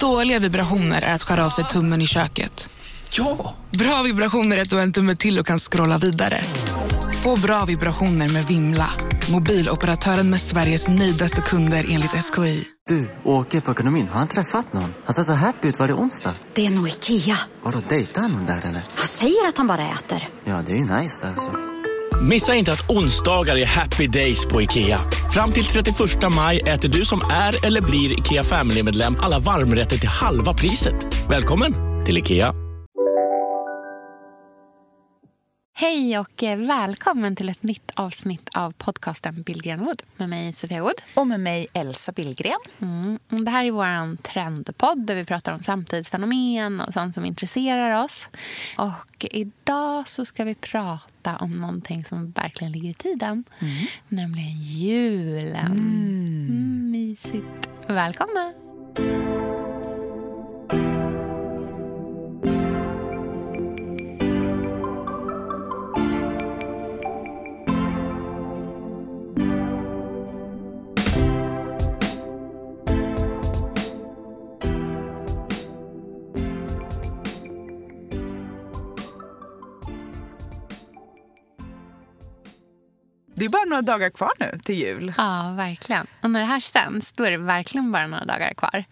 Dåliga vibrationer är att skära av sig tummen i köket. Ja! Bra vibrationer är att du har en tumme till och kan scrolla vidare. Få bra vibrationer med Vimla. Mobiloperatören med Sveriges nöjdaste kunder enligt SKI. Du, åker på ekonomin. Har han träffat någon? Han ser så happy ut. Var det onsdag? Det är nog Ikea. Har du dejtat någon där eller? Han säger att han bara äter. Ja, det är ju nice där alltså. Missa inte att onsdagar är happy days på IKEA. Fram till 31 maj äter du som är eller blir IKEA Family-medlem alla varmrätter till halva priset. Välkommen till IKEA. Hej och eh, välkommen till ett nytt avsnitt av podcasten Billgren Wood med mig Sofia Wood. Och med mig Elsa Billgren. Mm. Det här är vår trendpodd där vi pratar om samtidsfenomen och sånt som intresserar oss. Och idag så ska vi prata om någonting som verkligen ligger i tiden. Mm. Nämligen julen. Mm. Mm, mysigt. Välkomna! Det är bara några dagar kvar nu till jul. Ja, verkligen. Och när det här sänds, då är det verkligen bara några dagar kvar.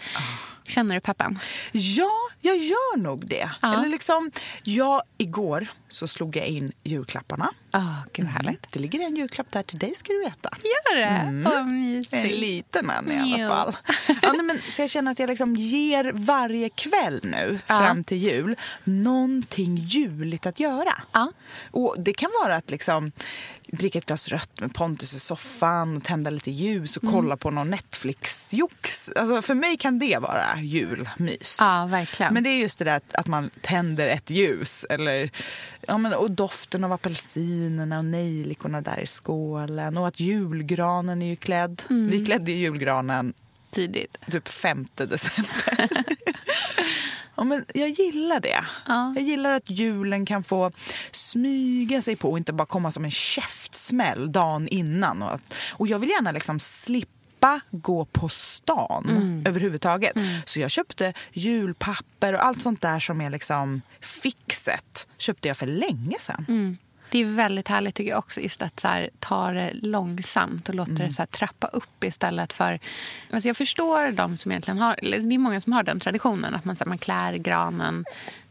Känner du peppen? Ja, jag gör nog det. Ja. Eller liksom, ja, igår så slog jag in julklapparna. Oh, gud mm. härligt. Det ligger en julklapp där till dig ska du veta. Gör det? Mm. Vad mysigt. En liten en i alla fall. ja, nej, men, så jag känner att jag liksom ger varje kväll nu ja. fram till jul någonting juligt att göra. Ja. Och det kan vara att liksom dricka ett glas rött med Pontus i soffan och tända lite ljus och mm. kolla på någon Netflix-jox. Alltså för mig kan det vara julmys. Ja, verkligen. Men det är just det där att, att man tänder ett ljus eller, ja, men, och doften av apelsinerna och nejlikorna där i skålen och att julgranen är ju klädd. Mm. Vi klädde julgranen tidigt. Typ 5 december. Ja, men jag gillar det. Ja. Jag gillar att julen kan få smyga sig på och inte bara komma som en käftsmäll dagen innan. Och, att, och jag vill gärna liksom slippa gå på stan mm. överhuvudtaget. Mm. Så jag köpte julpapper och allt sånt där som är liksom fixet köpte jag för länge sedan. Mm. Det är väldigt härligt tycker jag också just att så här, ta det långsamt och låta mm. det så här, trappa upp istället för... Alltså jag förstår de som egentligen har... Det är många som har den traditionen att man, så här, man klär granen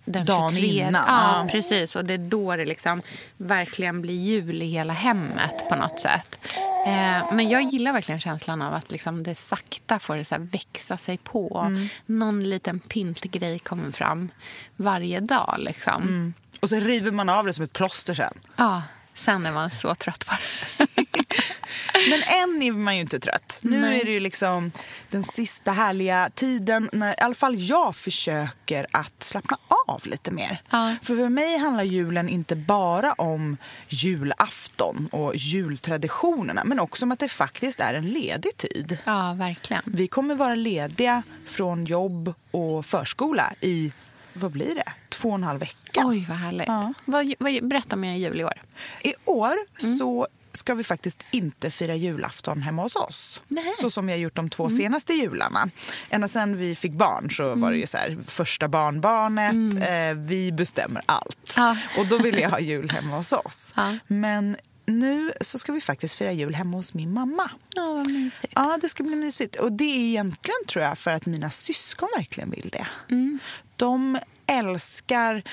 den Dagen 23. innan. Ja, ja, precis. Och det är då det liksom verkligen blir jul i hela hemmet på något sätt. Eh, men jag gillar verkligen känslan av att liksom det sakta får så växa sig på. Mm. Någon liten pyntgrej kommer fram varje dag. Liksom. Mm. Och så river man av det som ett plåster sen. Ja, sen är man så trött på det. Men än är man ju inte trött. Nu Nej. är det ju liksom den sista härliga tiden när i alla fall jag försöker att slappna av lite mer. Ja. För för mig handlar julen inte bara om julafton och jultraditionerna men också om att det faktiskt är en ledig tid. Ja, verkligen. Vi kommer vara lediga från jobb och förskola i, vad blir det? Två och en halv vecka. Oj, vad härligt. Ja. Vad, vad, berätta mer i jul i år. I år mm. så ska vi faktiskt inte fira julafton hemma hos oss. Nej. Så som vi har gjort de två mm. senaste jularna. Ända sen vi fick barn så mm. var det ju så här, första barnbarnet, mm. eh, vi bestämmer allt. Ja. Och då ville jag ha jul hemma hos oss. Ja. Men nu så ska vi faktiskt fira jul hemma hos min mamma. Ja, vad mysigt. Ja, det ska bli mysigt. Och det är egentligen tror jag för att mina syskon verkligen vill det. Mm. De älskar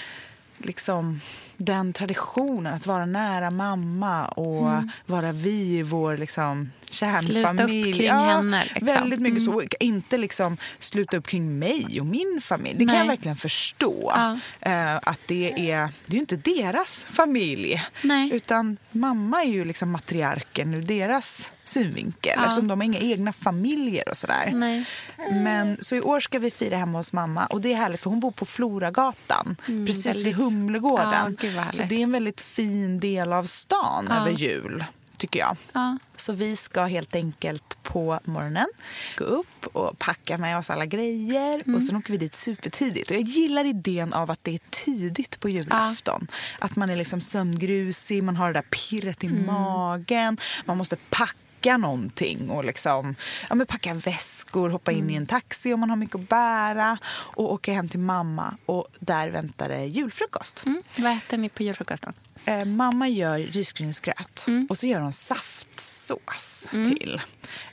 liksom den traditionen att vara nära mamma och mm. vara vi i vår liksom, kärnfamilj. Sluta upp kring ja, henne. Liksom. Väldigt mycket mm. så. Inte liksom sluta upp kring mig och min familj. Det Nej. kan jag verkligen förstå. Ja. Uh, att det är, det är ju inte deras familj. Nej. Utan mamma är ju liksom matriarken ur deras synvinkel. Ja. Eftersom de har inga egna familjer och sådär. Nej. Men, så i år ska vi fira hemma hos mamma. Och det är härligt för hon bor på Floragatan. Mm, precis väldigt... vid Humlegården. Så det är en väldigt fin del av stan ja. över jul tycker jag. Ja. Så vi ska helt enkelt på morgonen gå upp och packa med oss alla grejer mm. och sen åker vi dit supertidigt. Och jag gillar idén av att det är tidigt på julafton. Ja. Att man är liksom sömngrusig, man har det där pirret i mm. magen, man måste packa packa någonting och liksom, ja, men packa väskor, hoppa in i en taxi om man har mycket att bära och åka hem till mamma. Och där väntar det julfrukost. Mm. Vad äter ni på julfrukosten? Eh, mamma gör risgrynsgröt Mm. och så gör hon saftsås till.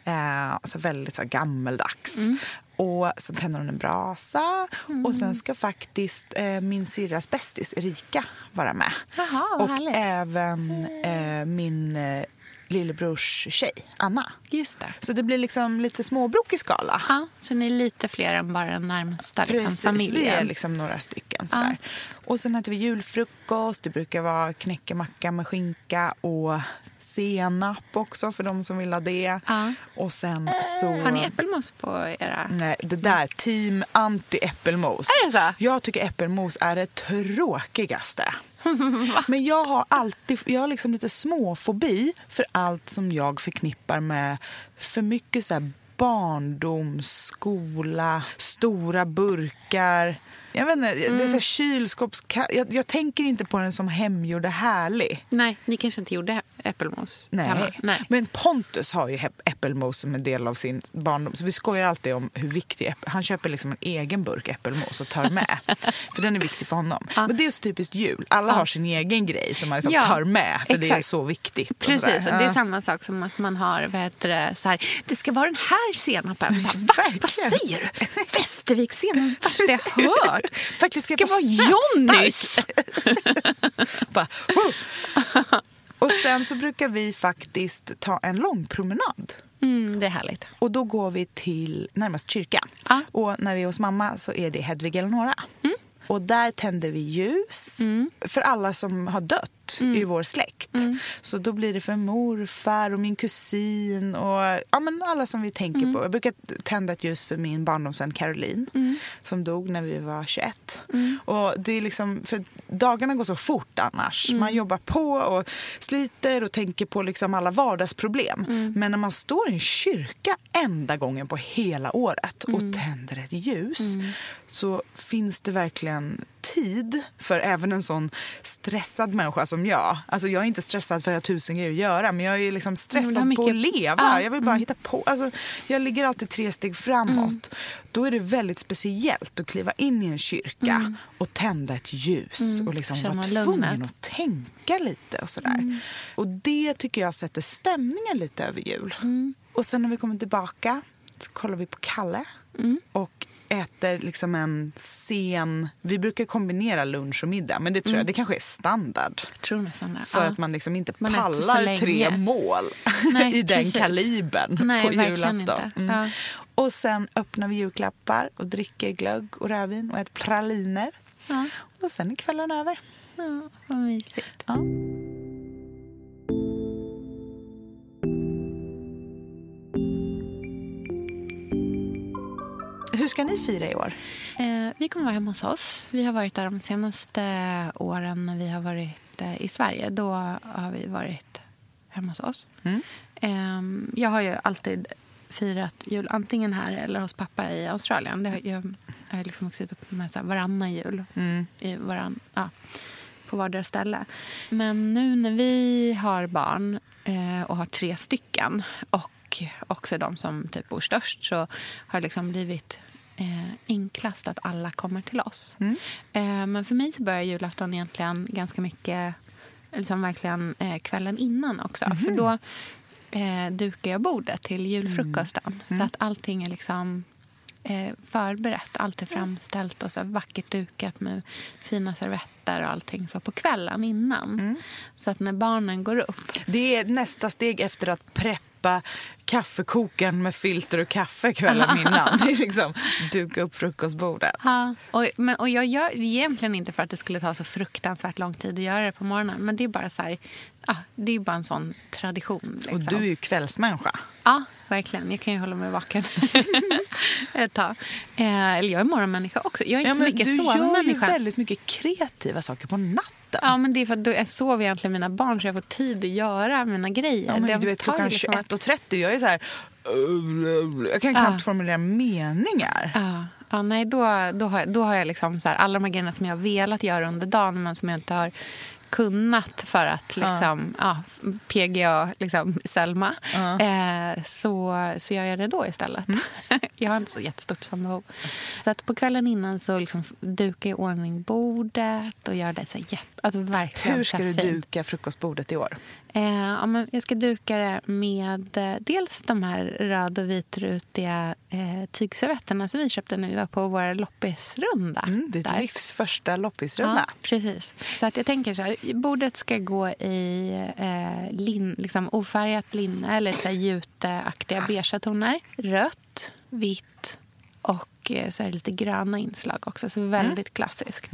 Eh, alltså väldigt så gammeldags. Mm. Och sen tänder hon en brasa och sen ska faktiskt eh, min syrras bästis Erika vara med. Vad och härligt. även eh, min eh, lillebrors tjej, Anna. Just det. Så det blir liksom lite småbrokig skala. Ja, så ni är lite fler än bara den närmsta liksom, familjen. vi är liksom några stycken. Sådär. Och sen äter vi julfrukost. Det brukar vara knäckemacka med skinka och senap också för de som vill ha det. Ja. Och sen så... Har ni äppelmos på era... Nej, det där, team anti-äppelmos. Är det så? Jag tycker äppelmos är det tråkigaste. Men jag har alltid jag har liksom lite småfobi för allt som jag förknippar med för mycket så här barndom, skola, stora burkar. Jag vet inte, det är så Mm. kylskåps... Jag, jag tänker inte på den som hemgjord och härlig. Nej, ni kanske inte gjorde äppelmos Nej. hemma? Nej. Men Pontus har ju äppelmos som en del av sin barndom. Så vi skojar alltid om hur viktig Han köper liksom en egen burk äppelmos och tar med. för den är viktig för honom. Men det är så typiskt jul. Alla har sin egen grej som man liksom Ja, tar med. För det är exakt. så viktigt. Precis, och det är Ja. samma sak som att man har, vad heter det, så här, det ska vara den här senapen. Va? Vad säger du? Västervikssenap, värsta jag hört. Verkligen ska ska vara Johnnys. Och sen så brukar vi faktiskt ta en lång promenad. Mm, det är härligt. Och då går vi till närmast kyrkan. Ja. Och när vi är hos mamma så är det Hedvig Eleonora. Och där tänder vi ljus. För alla som har dött i vår släkt. Så då blir det för morfar och min kusin och ja, men alla som vi tänker på. Jag brukar tända ett ljus för min barndomsvän Caroline som dog när vi var 21. Och det är liksom, för dagarna går så fort annars. Man jobbar på och sliter och tänker på liksom alla vardagsproblem. Men när man står i en kyrka enda gången på hela året och tänder ett ljus så finns det verkligen tid för även en sån stressad människa som jag. Alltså jag är inte stressad för att jag har tusen grejer att göra men jag är liksom stressad har på att mycket- leva. Ja, Jag vill bara hitta på. Alltså, jag ligger alltid tre steg framåt. Då är det väldigt speciellt att kliva in i en kyrka och tända ett ljus och liksom vara tvungen lugnet. att tänka lite och sådär. Och det tycker jag sätter stämningen lite över jul. Och sen när vi kommer tillbaka så kollar vi på Kalle och äter liksom en sen... Vi brukar kombinera lunch och middag, men det tror jag det kanske är standard. Jag tror nästan det. För Ja. att man liksom inte Man pallar tre mål Nej, i den precis. kalibern Nej, på julafton. inte. Mm. Ja. Och sen öppnar vi julklappar och dricker glögg och rödvin och äter praliner. Ja. Och sen är kvällen över. Ja, vad mysigt. Ja. Hur ska ni fira i år? Eh, vi kommer vara hemma hos oss. Vi har varit där de senaste åren när vi har varit eh, i Sverige. Då har vi varit hemma hos oss. Mm. Eh, jag har ju alltid firat jul antingen här eller hos pappa i Australien. Det har, jag har liksom vuxit upp med så här varannan jul Mm. i varann, ja, på vardera ställe. Men nu när vi har barn eh, och har tre stycken och också de som typ bor störst så har det liksom blivit eh, enklast att alla kommer till oss. Eh, men för mig så börjar julafton egentligen ganska mycket liksom verkligen eh, kvällen innan också. För då eh, dukar jag bordet till julfrukosten. Så att allting är liksom eh, förberett. Allt är framställt och så vackert dukat med fina servetter och allting så på kvällen innan. Så att när barnen går upp Det är nästa steg efter att preppa kaffekokaren med filter och kaffe kvällen innan. Det är liksom duka upp frukostbordet. Ja, och, men, och jag gör egentligen inte för att det skulle ta så fruktansvärt lång tid att göra det på morgonen. Men det är bara så här, ja, det är bara en sån tradition. Liksom. Och du är ju kvällsmänniska. Ja, verkligen. Jag kan ju hålla mig vaken ett tag. Eh, eller jag är morgonmänniska också. Jag är inte så mycket du gör ju sovmänniska. väldigt mycket kreativa saker på natten. Ja, men det är för att då jag sover egentligen mina barn så jag får tid att göra mina grejer. Ja, men du vet, klockan liksom- 21.30, jag är så här... Jag kan knappt formulera meningar. Ja, ja nej, då, då, har, jag- då har jag liksom så här, alla de här grejerna som jag har velat göra under dagen men som jag inte har kunnat för att liksom, ja. PGA liksom, Selma eh, så, så gör jag det då istället. Mm. jag har inte så jättestort sömnbehov. Så att på kvällen innan så liksom dukar jag i ordning bordet och gör det så jätte, alltså verkligen Hur ska du fint. duka frukostbordet i år? Eh, ja, jag ska duka det med eh, dels de här röd och vitrutiga eh, tygservetterna som vi köpte när vi var på vår loppisrunda. Mm, ditt där. livs första loppisrunda. Ja, precis. Så att jag tänker så här, bordet ska gå i eh, lin, liksom ofärgat linne eller så här juteaktiga beigea toner. Rött, vitt och eh, så här lite gröna inslag också. Så väldigt klassiskt.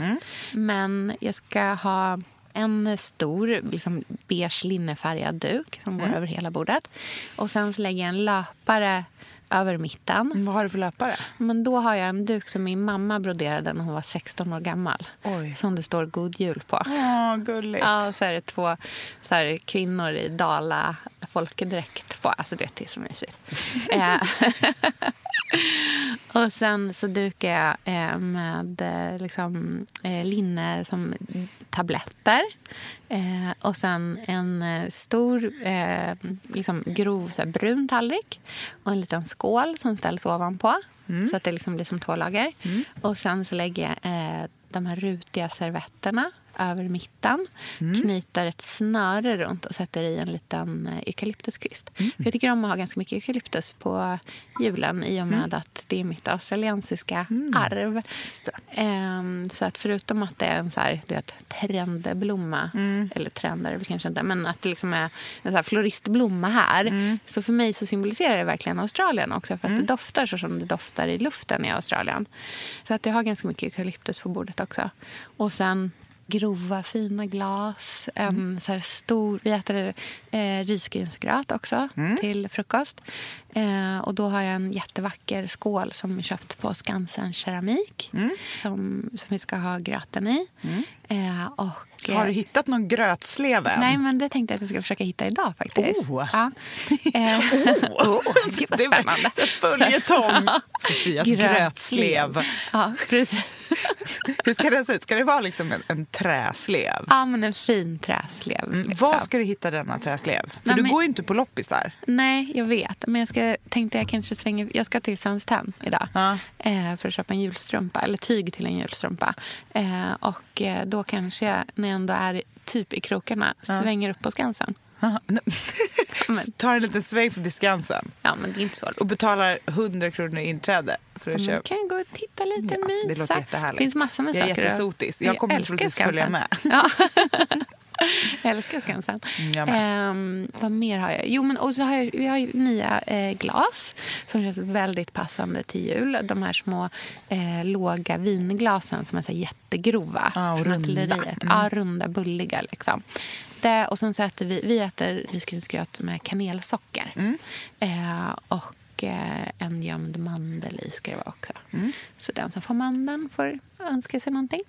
Men jag ska ha en stor liksom beige linnefärgad duk som går över hela bordet. Och sen så lägger jag en löpare över mitten. Mm, Vad har du för löpare? Men då har jag en duk som min mamma broderade när hon var 16 år gammal. Oj. Som det står God Jul på. Åh, gulligt. Ja, så är det två så här, kvinnor i Dala folkdräkt på. Alltså det är så mysigt. Eh, och sen så dukar jag eh, med eh, liksom, linne som tabletter. Och sen en stor liksom grov så här, brun tallrik och en liten skål som ställs ovanpå. Så att det liksom blir som två lager. Och sen så lägger jag de här rutiga servetterna över mitten. Knyter ett snöre runt och sätter i en liten eh, eukalyptuskvist. För jag tycker om att ha ganska mycket eukalyptus på julen i och med att det är mitt australiensiska arv. Ehm, så att förutom att det är en så här, du vet, trendblomma, eller trender är det kanske inte, men att det liksom är en så här floristblomma här. Så för mig så symboliserar det verkligen Australien också för att det doftar så som det doftar i luften i Australien. Så att jag har ganska mycket eukalyptus på bordet också. Och sen grova, fina glas. En så här stor... Vi äter eh, risgrynsgröt också till frukost. Eh, och Då har jag en jättevacker skål som är köpt på Skansen Keramik som, som vi ska ha gröten i. Eh, och, Har du hittat någon grötsleve än? Nej, men det tänkte jag att jag ska försöka hitta idag faktiskt. Oh. Ja. Eh, oh, gud vad Det är spännande. här följetong. Sofias grötslev. Ja, precis. Hur ska den se ut? Ska det vara liksom en, en träslev? Ja, men en fin träslev. Mm, liksom. Var ska du hitta denna träslev? För Nej, du men- går ju inte på loppisar. Nej, jag vet. Men jag ska, tänkte jag kanske svänger... Jag ska till Tenn idag Ja. eh, för att köpa en julstrumpa, eller tyg till en julstrumpa. Eh, och eh, då kanske jag, jag ändå är typ i krokarna, svänger upp på Skansen. Tar en liten sväng förbi Skansen Ja, men det är inte så och betalar 100 kronor i inträde för att Man köpa. kan gå och titta lite, Ja, mysa. det låter jättehärligt. Det finns massor med Jag är saker. jättesotis. Jag kommer troligtvis följa med. Ja. jag älskar Skansen. Mm, jag Ehm, vad mer har jag? Jo, men och så har jag, vi har nya eh, glas som känns väldigt passande till jul. De här små eh, låga vinglasen som är så jättegrova. Ja, och runda. artilleriet. Ja, runda, bulliga liksom. Det, och sen så äter vi, vi äter risgrynsgröt med kanelsocker. Mm. Eh, och eh, en gömd mandel i ska det vara också. Mm. Så den som får mandeln får önska sig någonting.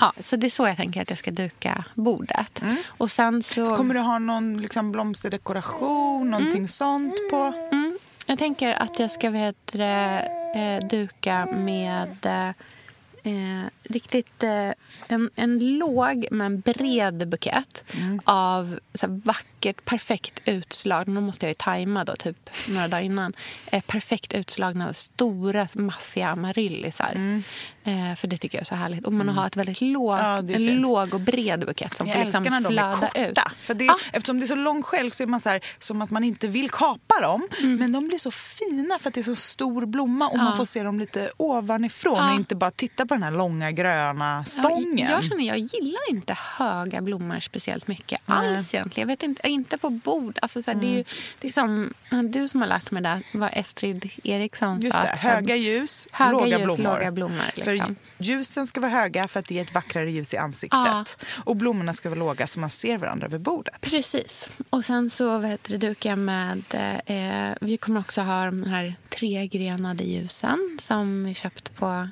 Ja, så det är så jag tänker att jag ska duka bordet. Och sen så... Mm. Kommer du ha någon liksom blomsterdekoration, någonting sånt på? Mm, jag tänker att jag ska vet, du, eh, duka med eh, eh, riktigt eh, en, en låg men bred bukett av så här, vackert, perfekt utslagna... Nu måste jag ju tajma då, typ några dagar innan. Eh, perfekt utslagna stora maffiga amaryllisar. Eh, för det tycker jag är så härligt. Och man har ett väldigt låg, Ja, är en fint. låg och bred bukett som Jag får liksom när de är flöda korta. ut. För det, Ja. Eftersom det är så lång skälk så är man så här, som att man inte vill kapa dem. Mm. Men de blir så fina för att det är så stor blomma och Ja. man får se dem lite ovanifrån Ja. och inte bara titta på den här långa gröna stången. Ja, jag känner jag gillar inte höga blommor speciellt mycket alls egentligen. Jag vet inte, inte på bord. Alltså, så här, det, är ju, Mm. det är som du som har lärt mig det, vad Estrid Eriksson Just sa. det, höga ljus, höga låga ljus, blommor. låga blommor, liksom. För ljusen ska vara höga för att ge ett vackrare ljus i ansiktet. Ja. Och blommorna ska vara låga så man ser varandra vid bordet. Precis. Och sen så vet du, dukar jag med... Eh, vi kommer också ha de här tregrenade ljusen som vi köpt på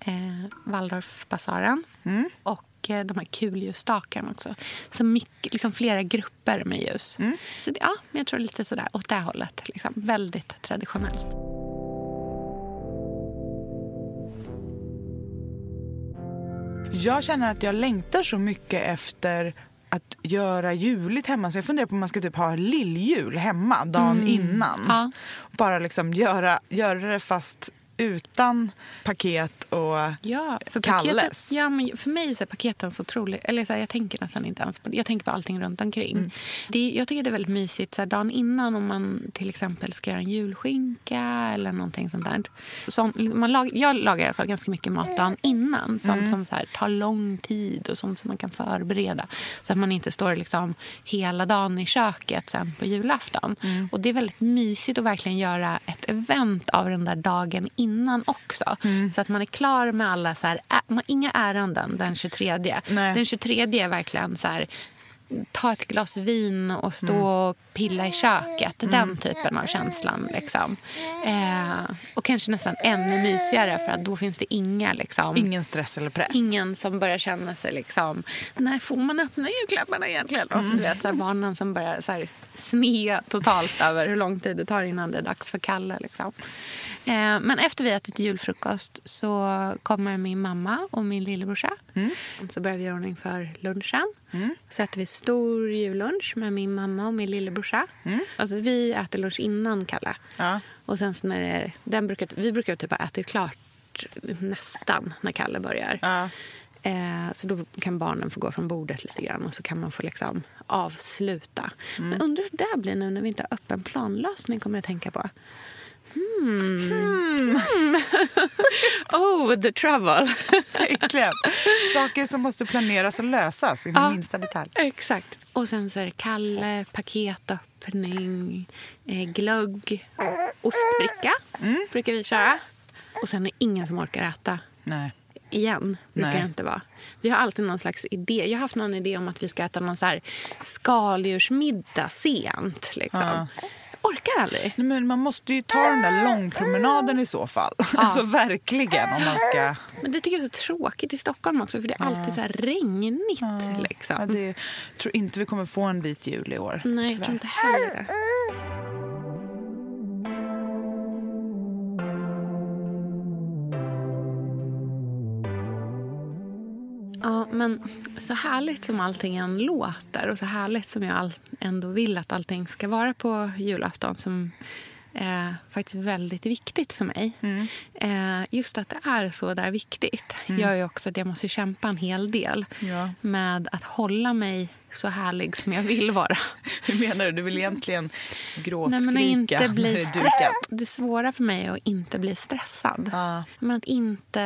eh, Waldorfbasaren. Mm. Och eh, de här kulljusstakarna också. Så mycket, liksom flera grupper med ljus. Mm. Så det, ja, jag tror lite sådär åt det hållet. Liksom. Väldigt traditionellt. Jag känner att jag längtar så mycket efter att göra juligt hemma. Så jag funderar på om man ska typ ha lilljul hemma dagen Mm. innan. Ja. Bara liksom göra, göra det fast utan paket och Ja, för Kalles. paketen, ja, men för mig så är paketen så otroligt... Eller så här, jag tänker nästan inte ens på. Jag tänker på allting runt omkring. Mm. Det, jag tycker det är väldigt mysigt så här, dagen innan om man till exempel ska göra en julskinka eller någonting sånt där. Sånt, man lag, jag lagar i alla fall ganska mycket mat dagen innan. Sånt Mm. som så här, tar lång tid och sånt som man kan förbereda. Så att man inte står liksom hela dagen i köket sen på julafton. Mm. Och det är väldigt mysigt att verkligen göra ett event av den där dagen innan också. Mm. Så att man är klar med alla... Så här, ä, inga ärenden den 23. Nej. Den 23 är verkligen så här... Ta ett glas vin och stå Mm. och pilla i köket. Den typen av känslan. Liksom. Eh, och kanske nästan ännu mysigare för att då finns det inga... Liksom, ingen stress eller press. Ingen som börjar känna sig liksom... När får man öppna julklapparna egentligen? Och så, du vet, så här, barnen som börjar så här, snea totalt över hur lång tid det tar innan det är dags för Kalle. Liksom. Eh, men efter vi ätit julfrukost så kommer min mamma och min lillebrorsa. Så börjar vi göra ordning för lunchen. Så äter vi stor jullunch med min mamma och min lillebrorsa. Alltså, vi äter lunch innan Kalle. Ja. Och sen när det, den brukar, vi brukar typ ha ätit klart nästan när Kalle börjar. Ja. Eh, så då kan barnen få gå från bordet lite grann och så kan man få liksom avsluta. Men undrar hur det blir nu när vi inte har öppen planlösning kommer jag tänka på. Hmm. oh, the trouble. Verkligen. Saker som måste planeras och lösas i Ja. minsta detalj. Exakt. Och sen så är det Kalle, paketöppning, eh, glögg, ostbricka brukar vi köra. Och sen är det ingen som orkar äta Nej. igen. Brukar Nej. det inte vara. Vi har alltid någon slags idé. Jag har haft någon idé om att vi ska äta någon så här skaldjursmiddag sent. Liksom. Ja. Orkar aldrig. Nej, men man måste ju ta den där långpromenaden i så fall. Alltså verkligen om man ska... Men det tycker jag är så tråkigt i Stockholm också för det är alltid så här regnigt. Liksom. Ja, det, jag tror inte vi kommer få en vit jul i år. Nej, jag tror inte heller Ja, men så härligt som allting än låter och så härligt som jag ändå vill att allting ska vara på julafton som är faktiskt väldigt viktigt för mig. Eh, just att det är så där viktigt gör ju också att jag måste kämpa en hel del Ja. med att hålla mig så härlig som jag vill vara. Hur menar du? Du vill egentligen Nej, gråtskrika men att inte bli det svåra för mig är att inte bli stressad. Ja. Men att inte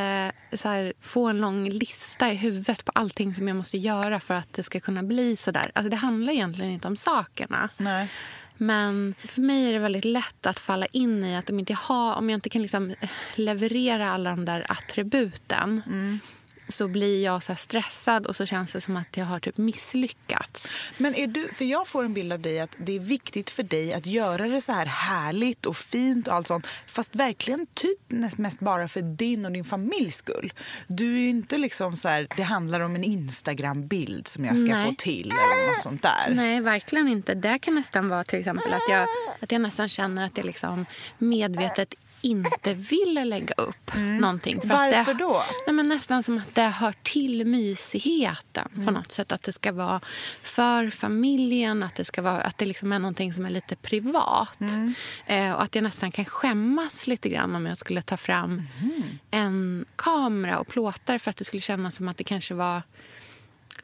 här, få en lång lista i huvudet på allting som jag måste göra för att det ska kunna bli så där. Alltså, det handlar egentligen inte om sakerna. Nej. Men för mig är det väldigt lätt att falla in i att om, inte jag, har, om jag inte kan liksom leverera alla de där attributen mm så blir jag så stressad och så känns det som att jag har typ misslyckats. Men är du, för jag får en bild av dig att det är viktigt för dig att göra det så här härligt och fint och allt sånt. Fast verkligen typ mest bara för din och din familjs skull. Du är ju inte liksom så här, det handlar om en Instagram-bild som jag ska Nej. få till eller något sånt där. Nej, verkligen inte. Det kan nästan vara till exempel att jag, att jag nästan känner att jag liksom medvetet inte vill lägga upp någonting. För Mm. Varför det, då? Nej, men nästan som att det hör till mysigheten på Mm. något sätt. Att det ska vara för familjen, att det, ska vara, att det liksom är någonting som är lite privat. Mm. Eh, och att jag nästan kan skämmas lite grann om jag skulle ta fram Mm. en kamera och plåtar för att det skulle kännas som att det kanske var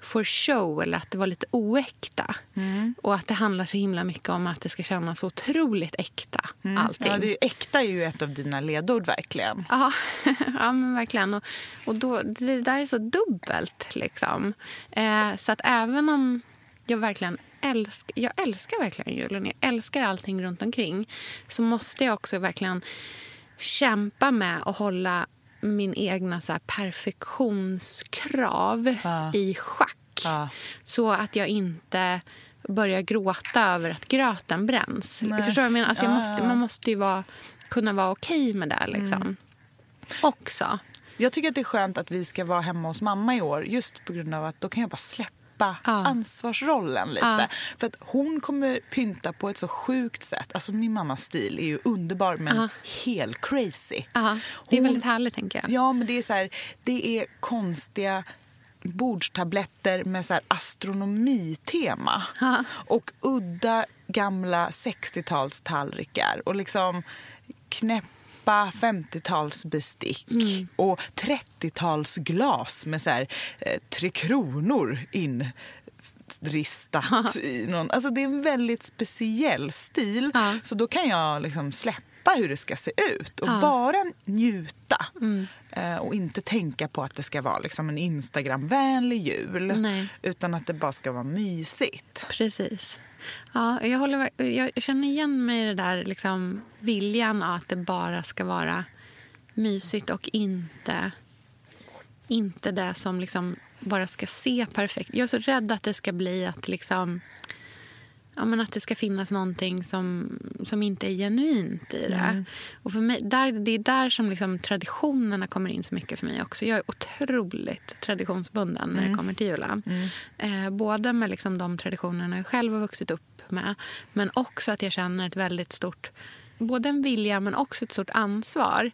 for show eller att det var lite oäkta. Mm. Och att det handlar så himla mycket om att det ska kännas otroligt äkta, allting. Mm. Ja, det är, ju- äkta är ju ett av dina ledord verkligen. Ja, ja men verkligen. Och, och då, det där är så dubbelt. Liksom. Eh, så att även om jag verkligen älskar, jag älskar verkligen julen, jag älskar allting runt omkring så måste jag också verkligen kämpa med att hålla min egna så här, perfektionskrav Ja. i schack. Ja. Så att jag inte börjar gråta över att gröten bränns. Nej. Förstår du menar? Alltså jag Ja, måste, man måste ju vara, kunna vara okej med det. Liksom. Också. Jag tycker att det är skönt att vi ska vara hemma hos mamma i år just på grund av att då kan jag bara släppa Ja. ansvarsrollen lite. Ja. För att hon kommer pynta på ett så sjukt sätt. Alltså min mammas stil är ju underbar men Ja. helt crazy. Ja, det är Hon- väldigt härligt, tänker jag. Ja, men det är så här, det är konstiga bordstabletter med så här astronomitema. Och udda gamla 60-talstallrikar. Och liksom knäppa 50-talsbestick Mm. och 30-talsglas med så här, eh, Tre Kronor inristat. i någon, alltså det är en väldigt speciell stil. Ja. Så då kan jag liksom släppa hur det ska se ut och Ja. bara njuta. Mm. Eh, och inte tänka på att det ska vara liksom en Instagramvänlig jul. Nej. Utan att det bara ska vara mysigt. Precis. Ja, jag, håller, jag känner igen mig i det där liksom, viljan att det bara ska vara mysigt och inte, inte det som liksom bara ska se perfekt. Jag är så rädd att det ska bli att liksom ja, men att det ska finnas någonting som, som inte är genuint i det. Och för mig, där, det är där som liksom traditionerna kommer in så mycket för mig också. Jag är otroligt traditionsbunden när det kommer till julen. Eh, både med liksom de traditionerna jag själv har vuxit upp med men också att jag känner ett väldigt stort både en vilja men också ett stort ansvar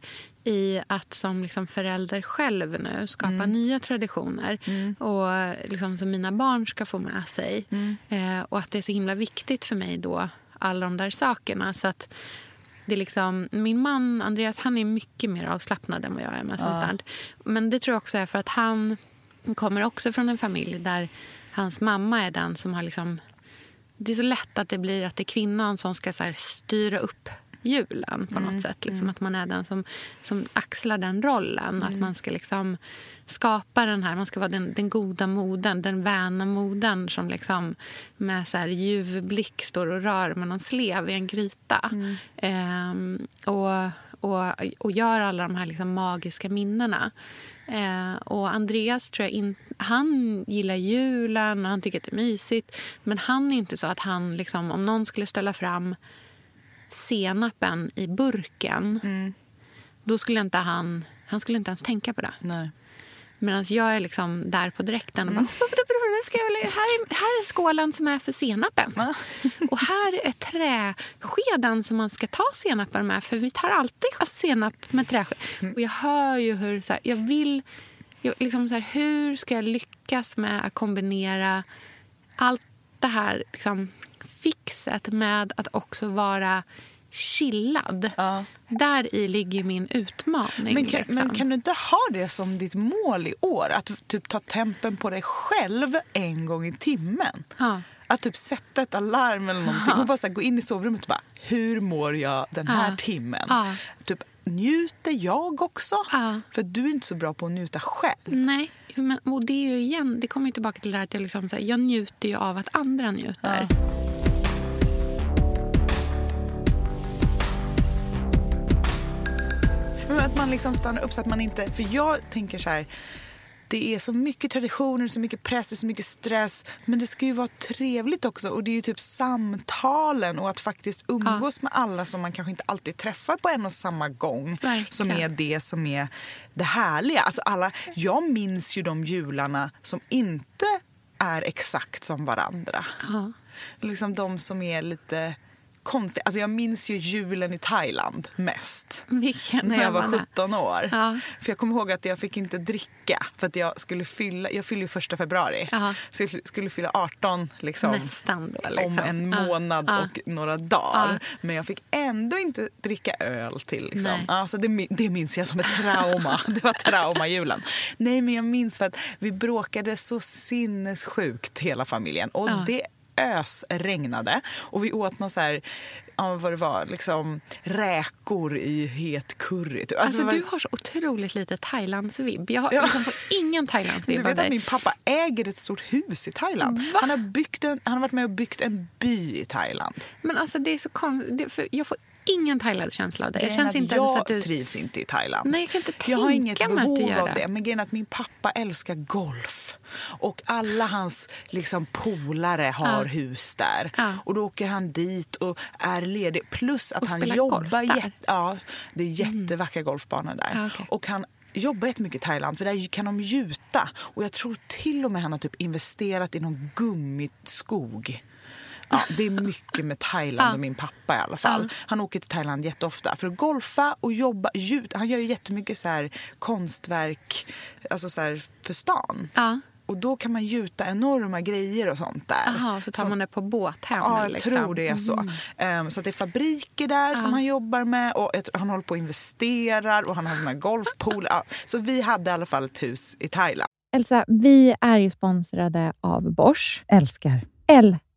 i att som liksom förälder själv nu skapa nya traditioner och liksom som mina barn ska få med sig. Eh, och att det är så himla viktigt för mig då, alla de där sakerna. Så att det är liksom, min man Andreas han är mycket mer avslappnad än vad jag är med sånt där. Men det tror jag också är för att han kommer också från en familj där hans mamma är den som har liksom det är så lätt att det blir att det är kvinnan som ska så styra upp julen på något sätt. Liksom Att man är den som, som axlar den rollen. Att man ska liksom skapa den här, man ska vara den, den goda moden, den väna moden som liksom med så här ljuv blick står och rör med någon slev i en gryta. Ehm, och, och, och gör alla de här liksom magiska minnena. Eh, och Andreas tror jag in, han gillar julen och han tycker att det är mysigt. Men han är inte så att han, liksom, om någon skulle ställa fram senapen i burken då skulle inte han, han skulle inte ens tänka på det. Nej. Medan jag är liksom där på direkten och bara... "Nu Ska jag, här, är, här är skålen som är för senapen. Och här är träskeden som man ska ta senapen med. För vi tar alltid senap med träsked. Och jag hör ju hur... Så här, jag vill... Jag, liksom så här, hur ska jag lyckas med att kombinera allt det här liksom, fixet med att också vara chillad. Ja. Där i ligger min utmaning. Men kan, liksom. men kan du inte ha det som ditt mål i år? Att typ ta tempen på dig själv en gång i timmen? Ja. Att typ sätta ett alarm eller någonting och bara gå in i sovrummet och bara hur mår jag den här Ja. timmen? Ja. Typ njuter jag också? Ja. För du är inte så bra på att njuta själv. Nej, men, och det är ju igen, det kommer tillbaka till det här att jag, liksom, så här, jag njuter ju av att andra njuter. Men att man liksom stannar upp så att man inte... För jag tänker så här... Det är så mycket traditioner, så mycket press, så mycket stress. Men det ska ju vara trevligt också. Och det är ju typ samtalen och att faktiskt umgås med alla som man kanske inte alltid träffar på en och samma gång. Verkligen. Som är det som är det härliga. Alltså alla, jag minns ju de jularna som inte är exakt som varandra. Ja. Liksom de som är lite konstiga. Alltså jag minns ju julen i Thailand mest. Vilken När jag var drömmarna. 17 år. Ja. För jag kommer ihåg att jag fick inte dricka för att jag skulle fylla, jag fyller ju första februari. Ja. Så jag skulle fylla 18 liksom, Nästan då. Liksom. om en månad Ja. och några dagar. Ja. Men jag fick ändå inte dricka öl till. Liksom. Alltså det, det minns jag som ett trauma. det var traumajulen. Nej men jag minns för att vi bråkade så sinnessjukt hela familjen. Och det ösregnade och vi åt någon så här, ja, vad det var, liksom räkor i het curry. Typ. Alltså, det var- du har så otroligt lite Thailandsvibb. Jag har Ja. liksom ingen du Thailandsvibb av vet att min pappa äger ett stort hus i Thailand. Va? Han har, byggt en, han har varit med och byggt en by i Thailand. Men alltså det är så konstigt. för Jag får ingen Thailandskänsla av dig. Grejen är känns inte jag att du... trivs inte i Thailand. Nej, jag kan inte jag har inget tänka mig att du behov gör av det. det. Men grejen att min pappa älskar golf. Och alla hans liksom, polare har Ja. hus där. Ja. Och då åker han dit och är ledig. Plus att Och han jobbar... Mm. jätte- ja, det är jättevackra golfbanor där. Ja, okej. Och han jobbar jättemycket i Thailand för där kan de gjuta. Och jag tror till och med han har typ investerat i någon gummiskog. Ja, det är mycket med Thailand och min pappa i alla fall. Han åker till Thailand jätteofta för att golfa och jobba. Gjut, han gör ju jättemycket så här konstverk alltså så här för stan. Ja. och då kan man gjuta enorma grejer och sånt där. Aha, så tar så, man det på båt hem? Ja, jag liksom. tror det är så. Mm. Um, så det är fabriker där ja. som han jobbar med och han håller på och investerar och han har såna här golfpooler. Ja. Så vi hade i alla fall ett hus i Thailand. Elsa, vi är ju sponsrade av Bosch. Älskar. Älskar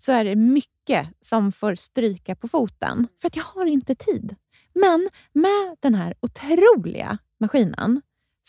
så är det mycket som får stryka på foten. För att jag har inte tid. Men med den här otroliga maskinen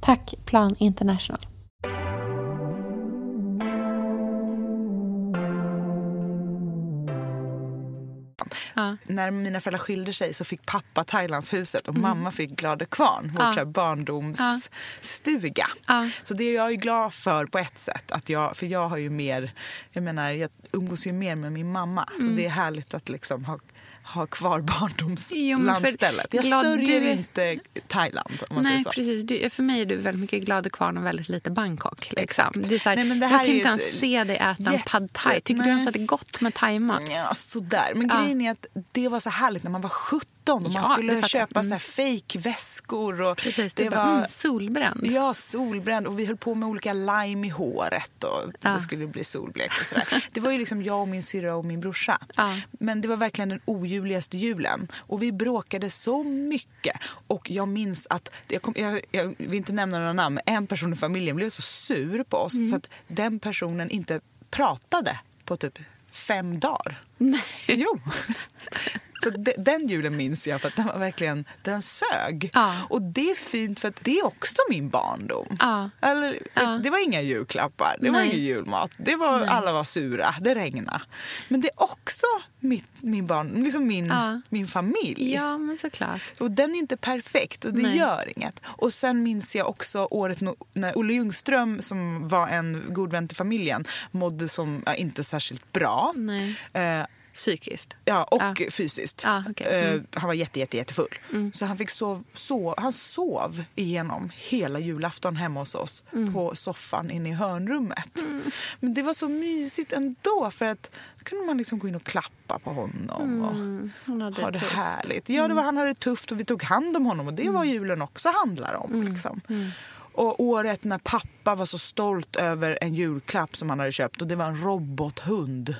Tack Plan International. Ja. När mina föräldrar skilde sig så fick pappa Thailandshuset och mm. mamma fick Glade kvarn, vår ja. barndomsstuga. Ja. Så det är jag är glad för på ett sätt. Att jag, för jag har ju mer, jag menar jag umgås ju mer med min mamma. Mm. Så det är härligt att liksom ha ha kvar barndomslandstället. Jag sörjer du... inte Thailand. Om man Nej, säger så. precis. Du, för mig är du väldigt mycket Gladekvarn och väldigt lite Bangkok. Liksom. Det är här, Nej, men det här jag kan inte ens se dig äta jätte... pad thai. Tycker Nej. du ens att det är gott med thaimat? Ja, sådär. Men ja. grejen är att det var så härligt när man var 17 och man ja, skulle köpa mm. fejkväskor. Och Precis, det, det var mm, solbränd. Ja, solbränd. Och vi höll på med olika lime i håret och ja. det skulle bli solblek och sådär. det var ju liksom jag och min syrra och min brorsa. Ja. Men det var verkligen den oljuvligaste julen. Och vi bråkade så mycket. Och jag minns att, jag, kom, jag, jag vill inte nämna några namn, en person i familjen blev så sur på oss mm. så att den personen inte pratade på typ fem dagar. Nej. Jo. Så de, den julen minns jag för att den var verkligen, den sög. Ja. Och det är fint för att det är också min barndom. Ja. Eller, ja. Det var inga julklappar, det Nej. var ingen julmat. Det var, alla var sura, det regnade. Men det är också mitt, min barn, liksom min, min familj. Ja, men såklart. Och den är inte perfekt och det Nej. gör inget. Och sen minns jag också året när Olle Ljungström som var en god vän till familjen mådde som, inte särskilt bra. Nej. Eh, Psykiskt? Ja, och ah. fysiskt. Ah, okay. mm. uh, han var jätte, jätte, jättefull. Mm. Så han, fick sov, sov, han sov igenom hela julafton hemma hos oss mm. på soffan inne i hörnrummet. Mm. Men det var så mysigt ändå för att då kunde man liksom gå in och klappa på honom och mm. ha det tufft. härligt. Ja, det var, mm. han hade det tufft och vi tog hand om honom och det var julen också handlar om. Liksom. Och året när pappa var så stolt över en julklapp som han hade köpt och det var en robothund.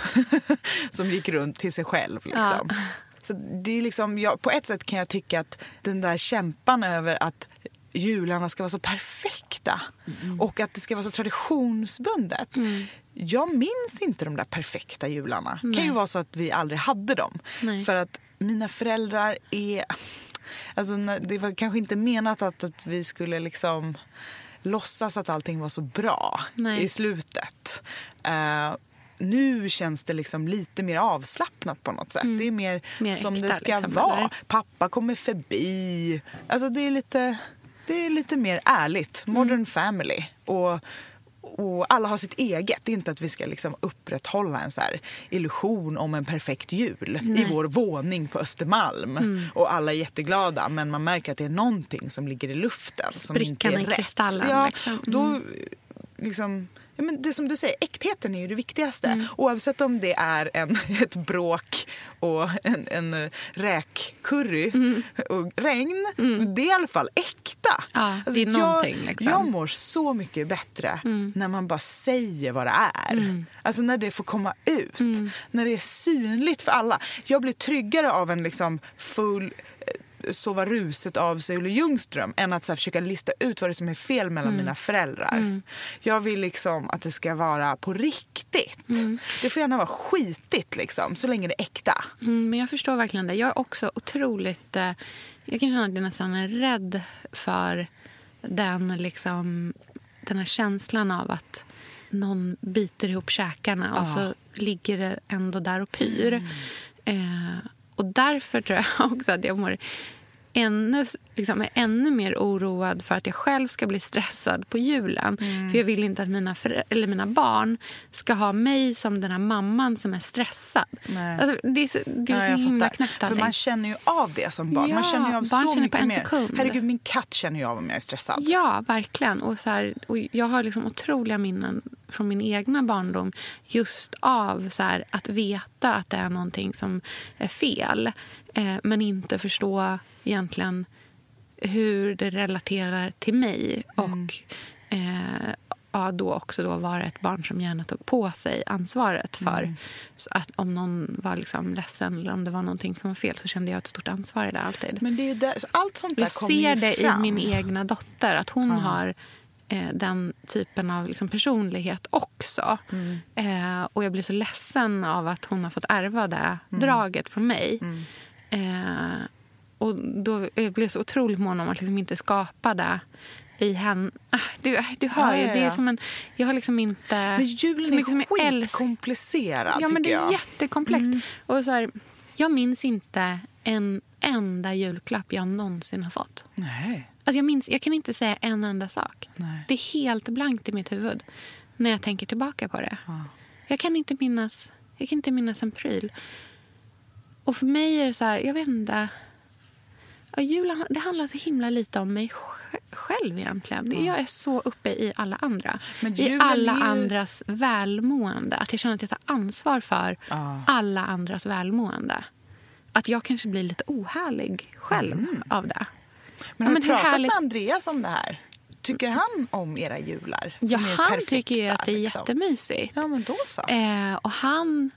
som gick runt till sig själv. Liksom. Ja. Så det är liksom, ja, på ett sätt kan jag tycka att den där kämpan över att jularna ska vara så perfekta mm. och att det ska vara så traditionsbundet. Mm. Jag minns inte de där perfekta jularna. Det kan ju vara så att vi aldrig hade dem. Nej. För att mina föräldrar är... Alltså, det var kanske inte menat att, att vi skulle liksom låtsas att allting var så bra Nej. i slutet. Uh, nu känns det liksom lite mer avslappnat på något sätt. Mm. Det är mer, mer som äkta, det ska liksom, vara. Eller? Pappa kommer förbi. Alltså det är lite, det är lite mer ärligt. Modern mm. family. Och, och alla har sitt eget. Det är inte att vi ska liksom upprätthålla en så illusion om en perfekt jul Nej. i vår våning på Östermalm. Mm. Och alla är jätteglada men man märker att det är någonting som ligger i luften. Sprickan som inte är i kristallen. Ja, liksom. Då, mm. liksom, ja, men det som du säger, äktheten är ju det viktigaste. Mm. Oavsett om det är en, ett bråk och en, en räkcurry mm. och regn. Mm. Det är i alla fall äkta. Ja, alltså, det är någonting, jag, liksom. jag mår så mycket bättre mm. när man bara säger vad det är. Mm. Alltså när det får komma ut. Mm. När det är synligt för alla. Jag blir tryggare av en liksom full sova ruset av sig Olle Ljungström än att så här, försöka lista ut vad det är som är fel mellan mm. mina föräldrar. Mm. Jag vill liksom att det ska vara på riktigt. Mm. Det får gärna vara skitigt liksom, så länge det är äkta. Mm, men jag förstår verkligen det. Jag är också otroligt... Eh, jag kan känna att jag nästan är rädd för den, liksom, den här känslan av att någon biter ihop käkarna och Ja. så ligger det ändå där och pyr. Eh, och därför tror jag också att jag mår ännu, liksom, är ännu mer oroad för att jag själv ska bli stressad på julen. Mm. För jag vill inte att mina, eller mina barn ska ha mig som den här mamman som är stressad. Nej. Alltså, det är så, det är Ja, så himla knäppt För man känner ju av det som barn. man Ja, känner ju av barn så känner på mycket en mer. sekund. Herregud, min katt känner ju av om jag är stressad. Ja, verkligen. Och så här, och jag har liksom otroliga minnen från min egna barndom just av så här, att veta att det är någonting som är fel eh, men inte förstå egentligen hur det relaterar till mig. Och eh, ja, då också då vara ett barn som gärna tog på sig ansvaret för. Så att om någon var liksom ledsen eller om det var någonting som var fel så kände jag ett stort ansvar i det alltid. Men det är där, allt sånt där Jag ser det fram. i min egna dotter, att hon har eh, den typen av liksom, personlighet också. Mm. Eh, och jag blir så ledsen av att hon har fått ärva det Mm. draget från mig. Eh, och då jag blev så otroligt mån om att liksom inte skapa det i henne. Ah, du, du hör Ja, ju, ja, det är ja. som en... Jag har liksom inte... Men julen är älskar- skitkomplicerad, Ja, men det är jag. jättekomplext. Och så här, jag minns inte en enda julklapp jag någonsin har fått. Nej. Alltså jag, minns, jag kan inte säga en enda sak. Nej. Det är helt blankt i mitt huvud när jag tänker tillbaka på det. Jag kan inte minnas jag kan inte minnas en pryl. Och för mig är det så här, jag vet inte. Ja, julen, det handlar så himla lite om mig sj- själv egentligen. Jag är så uppe i alla andra. I alla ju- andras välmående. Att jag känner att jag tar ansvar för Ja. alla andras välmående. Att jag kanske blir lite ohärlig själv av det. Men Ja, har men du pratat härligt- med Andreas om det här? Tycker han om era jular? Ja, han perfekta, tycker ju att det är liksom? jättemysigt. Ja, men då så. Eh, och han,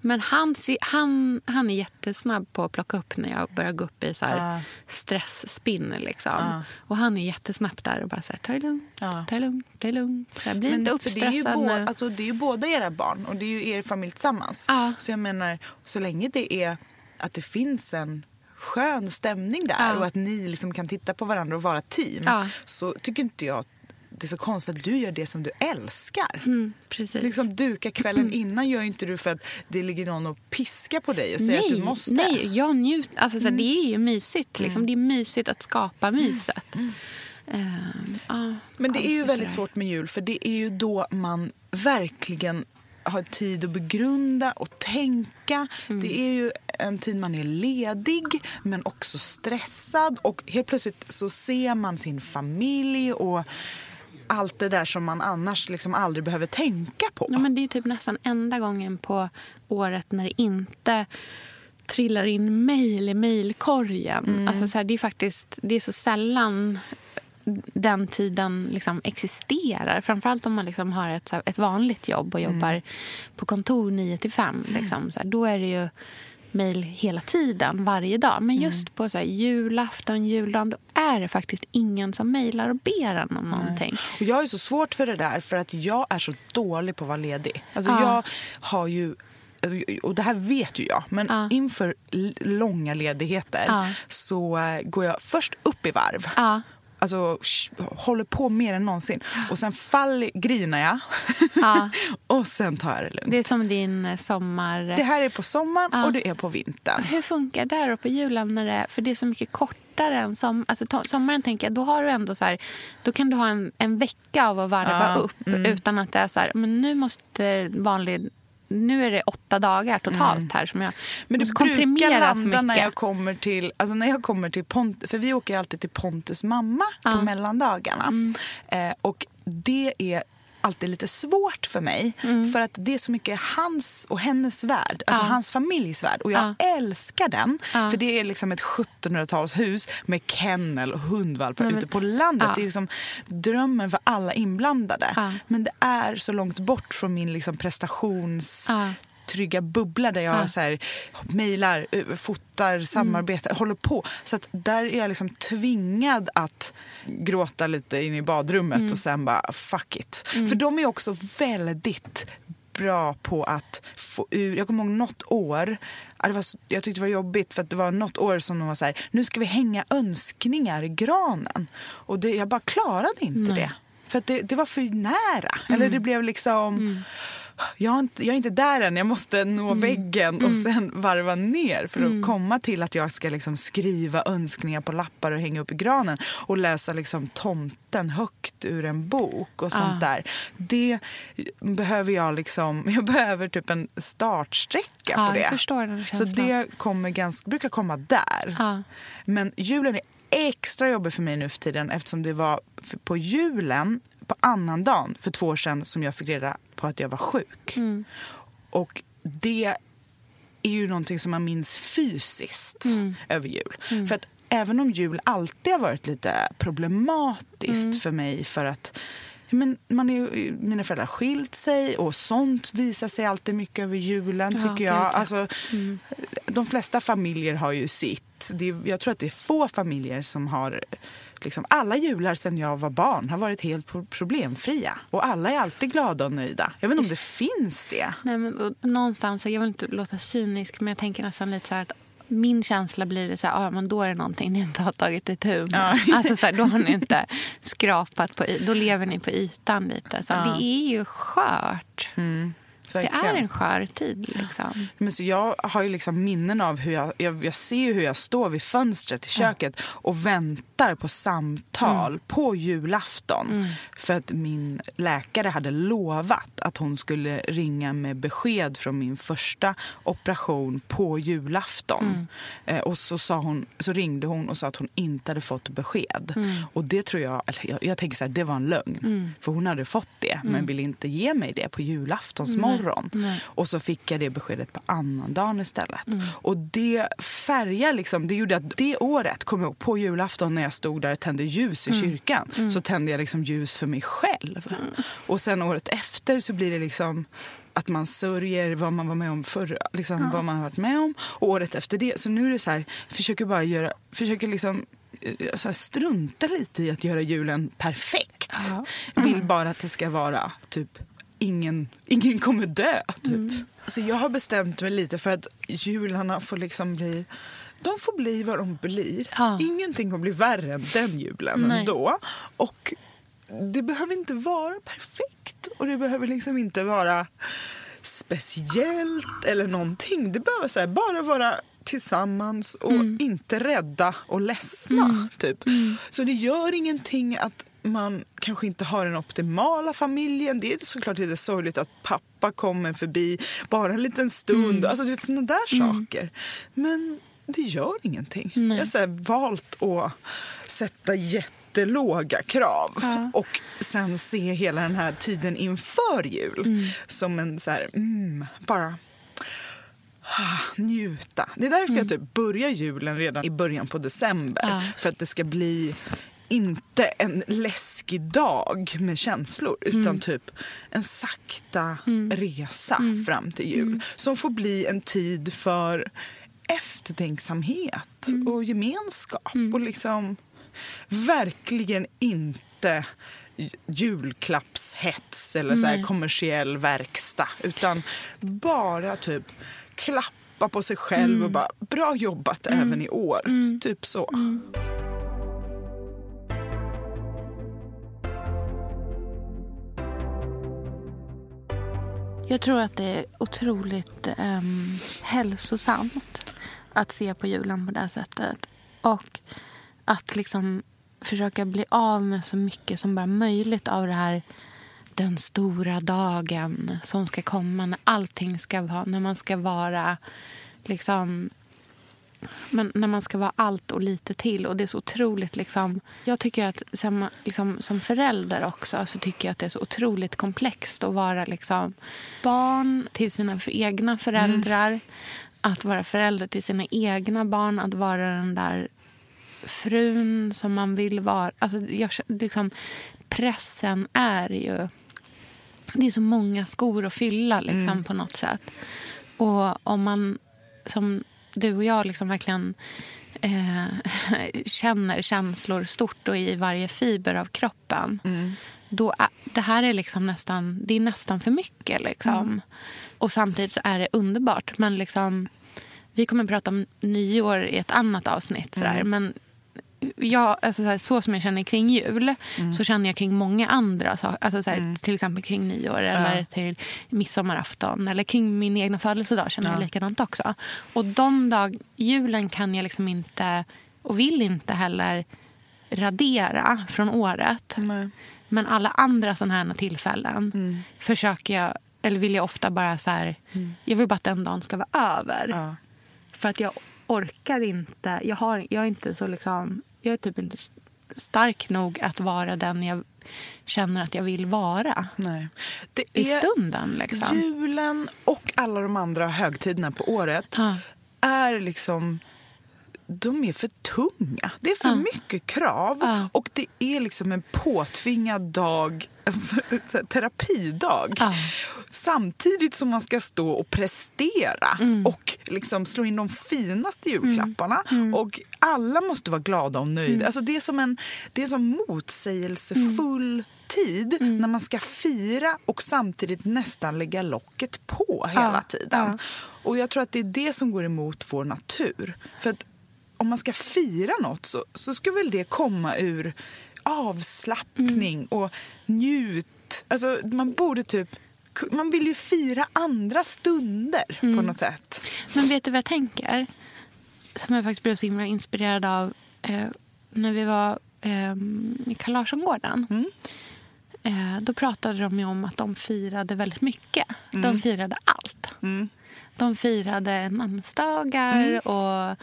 men han, han, han är jättesnabb på att plocka upp när jag börjar gå upp i så här Ja. stressspinn. Liksom. Ja. Och han är jättesnabbt där och bara så här, ta det lugnt, Ja. ta det lugnt, ta det lugnt. Så här, bli Men inte för det är, ju uppstressad alltså, det är ju båda era barn och det är ju er familj tillsammans. Så jag menar, så länge det är att det finns en skön stämning där och att ni liksom kan titta på varandra och vara team så tycker inte jag det är så konstigt att du gör det som du älskar. Mm, precis. Liksom duka kvällen innan gör ju inte du för att det ligger någon och piskar på dig och säger att du måste. Mm. Nej, jag njuter. Alltså, så här, Det är ju mysigt. Liksom. Det är mysigt att skapa myset. Ehm, ja, Men det är ju väldigt svårt med jul för det är ju då man verkligen har tid att begrunda och tänka. Mm. Det är ju en tid man är ledig men också stressad och helt plötsligt så ser man sin familj och allt det där som man annars liksom aldrig behöver tänka på. Ja, men det är typ nästan enda gången på året när det inte trillar in mejl i mejlkorgen. Mm. Alltså så här, det är faktiskt det är så sällan den tiden liksom existerar. Framförallt om man liksom har ett, här, ett vanligt jobb och jobbar Mm. på kontor 9 till 5. Liksom. Så här, då är det ju mejl hela tiden, varje dag. Men just Mm. på så här, julafton, juldagen, då är det faktiskt ingen som mejlar och ber en om någonting. Och jag är så svårt för det där för att jag är så dålig på att vara ledig. Alltså Ja. jag har ju och det här vet ju jag, men Ja. inför långa ledigheter Ja. så eh, går jag först upp i varv. Alltså sh- håller på mer än någonsin. Och sen fall, grinar jag. Ja. och sen tar jag det lugnt. Det är som din eh, sommar... Det här är på sommaren Ja. och det är på vintern. Hur funkar det då på julen? När det, för det är så mycket kortare än som, alltså, sommaren. tänker jag, Då har du ändå så här, då kan du ha en, en vecka av att varva Ja, upp utan att det är så här, men nu måste vanlig... Nu är det åtta dagar totalt här som jag Men måste komprimera så landa när jag kommer till, alltså när jag kommer till Pont, för vi åker alltid till Pontus mamma Ja. på mellandagarna. Mm. Eh, och det är alltid lite svårt för mig. Mm. För att det är så mycket hans och hennes värld, alltså Ja. hans familjs värld. Och jag älskar den. Ja. För det är liksom ett 1700-talshus med kennel och hundvalpar men- ute på landet. Ja. Det är liksom drömmen för alla inblandade. Ja. Men det är så långt bort från min liksom prestations Ja. Trygga bubbla där jag Ja. så här, mejlar, eh, fotar, samarbetar, håller på. Så att där är jag liksom tvingad att gråta lite in i badrummet och sen bara fuck it. För de är också väldigt bra på att få ur... Jag kommer ihåg något år, det var, jag tyckte det var jobbigt för att det var något år som de var så här, nu ska vi hänga önskningar i granen. Och det, jag bara klarade inte Nej. det. För det, det var för nära. Eller det blev liksom jag, är inte, jag är inte där än, jag måste nå mm. väggen och mm. sen varva ner för att mm. komma till att jag ska liksom skriva önskningar på lappar och hänga upp i granen och läsa liksom tomten högt ur en bok och sånt ah. där. Det behöver jag liksom, jag behöver typ en startsträcka ah, på det. Så det kommer ganska, brukar komma där. Ah. Men julen är extra jobbig för mig nu för tiden eftersom det var på julen på annandagen för två år sedan som jag fick reda på att jag var sjuk. Mm. Och det är ju någonting som man minns fysiskt mm. över jul. Mm. För att även om jul alltid har varit lite problematiskt mm. för mig för att men man är, mina föräldrar har skilt sig och sånt visar sig alltid mycket över julen ja, tycker jag. Alltså, mm. De flesta familjer har ju sitt. Det, jag tror att det är få familjer som har Liksom, alla jular sedan jag var barn har varit helt problemfria. Och alla är alltid glada och nöjda. Jag vet inte om det finns det. Nej, men, någonstans, jag vill inte låta cynisk, men jag tänker nästan lite så här att min känsla blir så här, ah, men då är det någonting ni inte har tagit itu med. Ja. Alltså, så här, då har ni inte skrapat på Då lever ni på ytan lite. Så, ja. Det är ju skört. Mm. Verkligen. Det är en skör tid. Liksom. Men så jag har ju liksom minnen av hur jag, jag, jag ser hur jag står vid fönstret i köket ja. och väntar på samtal mm. på julafton. Mm. För att min läkare hade lovat att hon skulle ringa med besked från min första operation på julafton. Mm. Eh, och så, sa hon, så ringde hon och sa att hon inte hade fått besked. Mm. Och det tror jag, jag, jag tänker så här, det var en lögn. Mm. För hon hade fått det men mm. ville inte ge mig det på julaftonsmorgon morgon. Nej. Och så fick jag det beskedet på annandagen istället. Mm. Och det färgar liksom, det gjorde att det året, kom jag på julafton när jag stod där och tände ljus i mm. kyrkan, mm. så tände jag liksom ljus för mig själv. Mm. Och sen året efter så blir det liksom att man sörjer vad man var med om förra, liksom, ja. vad man har varit med om. Och året efter det, så nu är det så här, försöker bara göra, försöker liksom eh, så strunta lite i att göra julen perfekt. Ja. Vill bara att det ska vara typ ingen, ingen kommer dö. Typ. Mm. Så jag har bestämt mig lite för att jularna får liksom bli de får bli vad de blir. Ja. Ingenting kommer bli värre än den julen Nej. ändå. Och det behöver inte vara perfekt och det behöver liksom inte vara speciellt eller någonting. Det behöver så här, bara vara tillsammans och mm. inte rädda och ledsna. Mm. Typ. Mm. Så det gör ingenting att man kanske inte har den optimala familjen. Det är såklart lite sorgligt att pappa kommer förbi bara en liten stund. Mm. Alltså, du vet, sådana där mm. saker. Men det gör ingenting. Nej. Jag har valt att sätta jättelåga krav ja. och sen se hela den här tiden inför jul mm. som en så här, mm, bara ah, njuta. Det är därför mm. jag typ börjar julen redan i början på december. Ja. För att det ska bli inte en läskig dag med känslor utan mm. typ en sakta mm. resa mm. fram till jul mm. som får bli en tid för eftertänksamhet mm. och gemenskap och liksom verkligen inte julklappshets eller så här kommersiell verkstad utan bara typ klappa på sig själv och bara bra jobbat även i år. Typ så. Jag tror att det är otroligt um, hälsosamt att se på julen på det här sättet. Och att liksom försöka bli av med så mycket som bara möjligt av det här den stora dagen som ska komma när allting ska vara, när man ska vara liksom men när man ska vara allt och lite till. Och det är så otroligt liksom, Jag tycker att som, liksom, som förälder också så tycker jag att det är så otroligt komplext att vara liksom, barn till sina egna föräldrar. Mm. Att vara förälder till sina egna barn. Att vara den där frun som man vill vara. Alltså, jag, liksom, pressen är ju... Det är så många skor att fylla liksom, mm. på något sätt. Och om man som du och jag liksom verkligen eh, känner känslor stort och i varje fiber av kroppen. Mm. Då det här är liksom nästan, det är nästan för mycket. Liksom. Mm. Och samtidigt så är det underbart. Men liksom, vi kommer att prata om nyår i ett annat avsnitt. Sådär. Mm. Men jag, alltså så, här, så som jag känner kring jul Mm. så känner jag kring många andra saker. Alltså så här, Till exempel kring nyår eller till midsommarafton eller kring min egna födelsedag känner jag likadant också. Och de dag, julen kan jag liksom inte och vill inte heller radera från året. Nej. Men alla andra sådana här tillfällen Mm. försöker jag, eller vill jag ofta bara så här, jag vill bara att den dagen ska vara över. Ja. För att jag orkar inte, jag, har, jag är inte så liksom, jag är typ inte stark nog att vara den jag känner att jag vill vara Nej. Det i stunden. Liksom. julen och alla de andra högtiderna på året Ja. är liksom de är för tunga. Det är för Ja. mycket krav. Ja. Och det är liksom en påtvingad dag, en terapidag. Ja. Samtidigt som man ska stå och prestera Mm. och liksom slå in de finaste julklapparna. Och alla måste vara glada och nöjda. Mm. Alltså det är som en det är som motsägelsefull tid Mm. när man ska fira och samtidigt nästan lägga locket på hela Ja, tiden. ja. Och jag tror att det är det som går emot vår natur. För att om man ska fira något så, så ska väl det komma ur avslappning Mm. och njut. Alltså man borde typ man vill ju fira andra stunder Mm. på något sätt. Men vet du vad jag tänker? Som jag faktiskt blev så himla inspirerad av eh, när vi var eh, i Larsson-gården. Mm. Eh, då pratade de ju om att de firade väldigt mycket. De firade allt. Mm. De firade namnsdagar och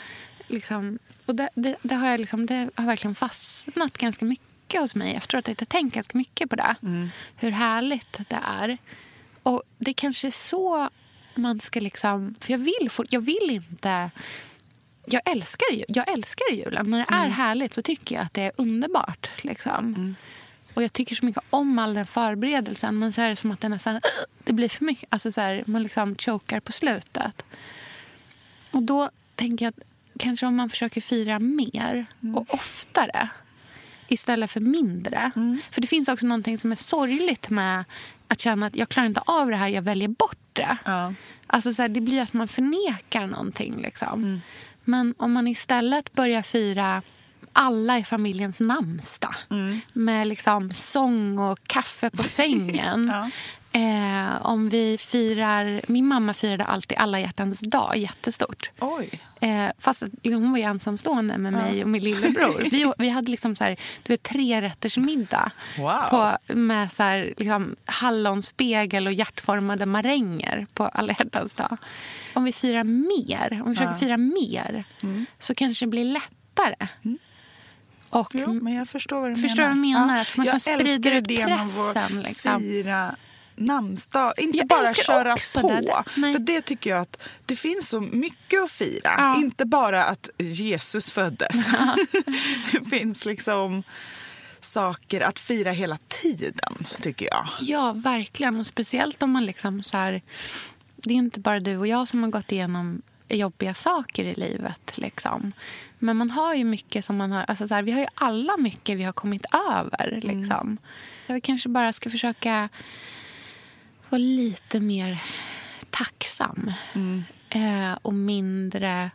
liksom... Och det, det, det, har jag liksom, det har verkligen fastnat ganska mycket hos mig efteråt. Att jag tänkt ganska mycket på det. Hur härligt det är. Och det kanske är så man ska liksom... För jag vill, jag vill inte... Jag älskar, jag älskar julen. När det är härligt så tycker jag att det är underbart. Liksom. Och jag tycker så mycket om all den förberedelsen. Men så är det som att det nästan det blir för mycket. Alltså så här, man liksom chokar på slutet. Och då tänker jag att kanske om man försöker fira mer och oftare istället för mindre. För det finns också någonting som är sorgligt med att känna att jag klarar inte av det här, jag väljer bort det. Ja. Alltså så här, det blir att man förnekar någonting. Liksom. Men om man istället börjar fira alla i familjens namnsdag med liksom sång och kaffe på sängen. Ja. Eh, om vi firar... Min mamma firade alltid alla hjärtans dag jättestort. Oj. Eh, fast att hon var ju ensamstående med mig och min lillebror. Vi, vi hade liksom så här, du vet, tre rätters middag Wow. på, med så här, liksom, hallonspegel och hjärtformade maränger på alla hjärtans dag. Om vi firar mer, om vi försöker fira mer så kanske det blir lättare. Och, Jo, men jag förstår vad du Förstår menar. vad jag menar? Att man jag älskar idén pressen, att liksom. fira namnsdag. Inte Jag bara köra på. För det tycker jag att det finns så mycket att fira. Ja. Inte bara att Jesus föddes. det finns liksom saker att fira hela tiden, tycker jag. Ja, verkligen. Och speciellt om man liksom så här... Det är inte bara du och jag som har gått igenom jobbiga saker i livet. Liksom. Men man har ju mycket som man har... Alltså så här, vi har ju alla mycket vi har kommit över. Liksom. Jag kanske bara ska försöka vara lite mer tacksam. Eh, och mindre...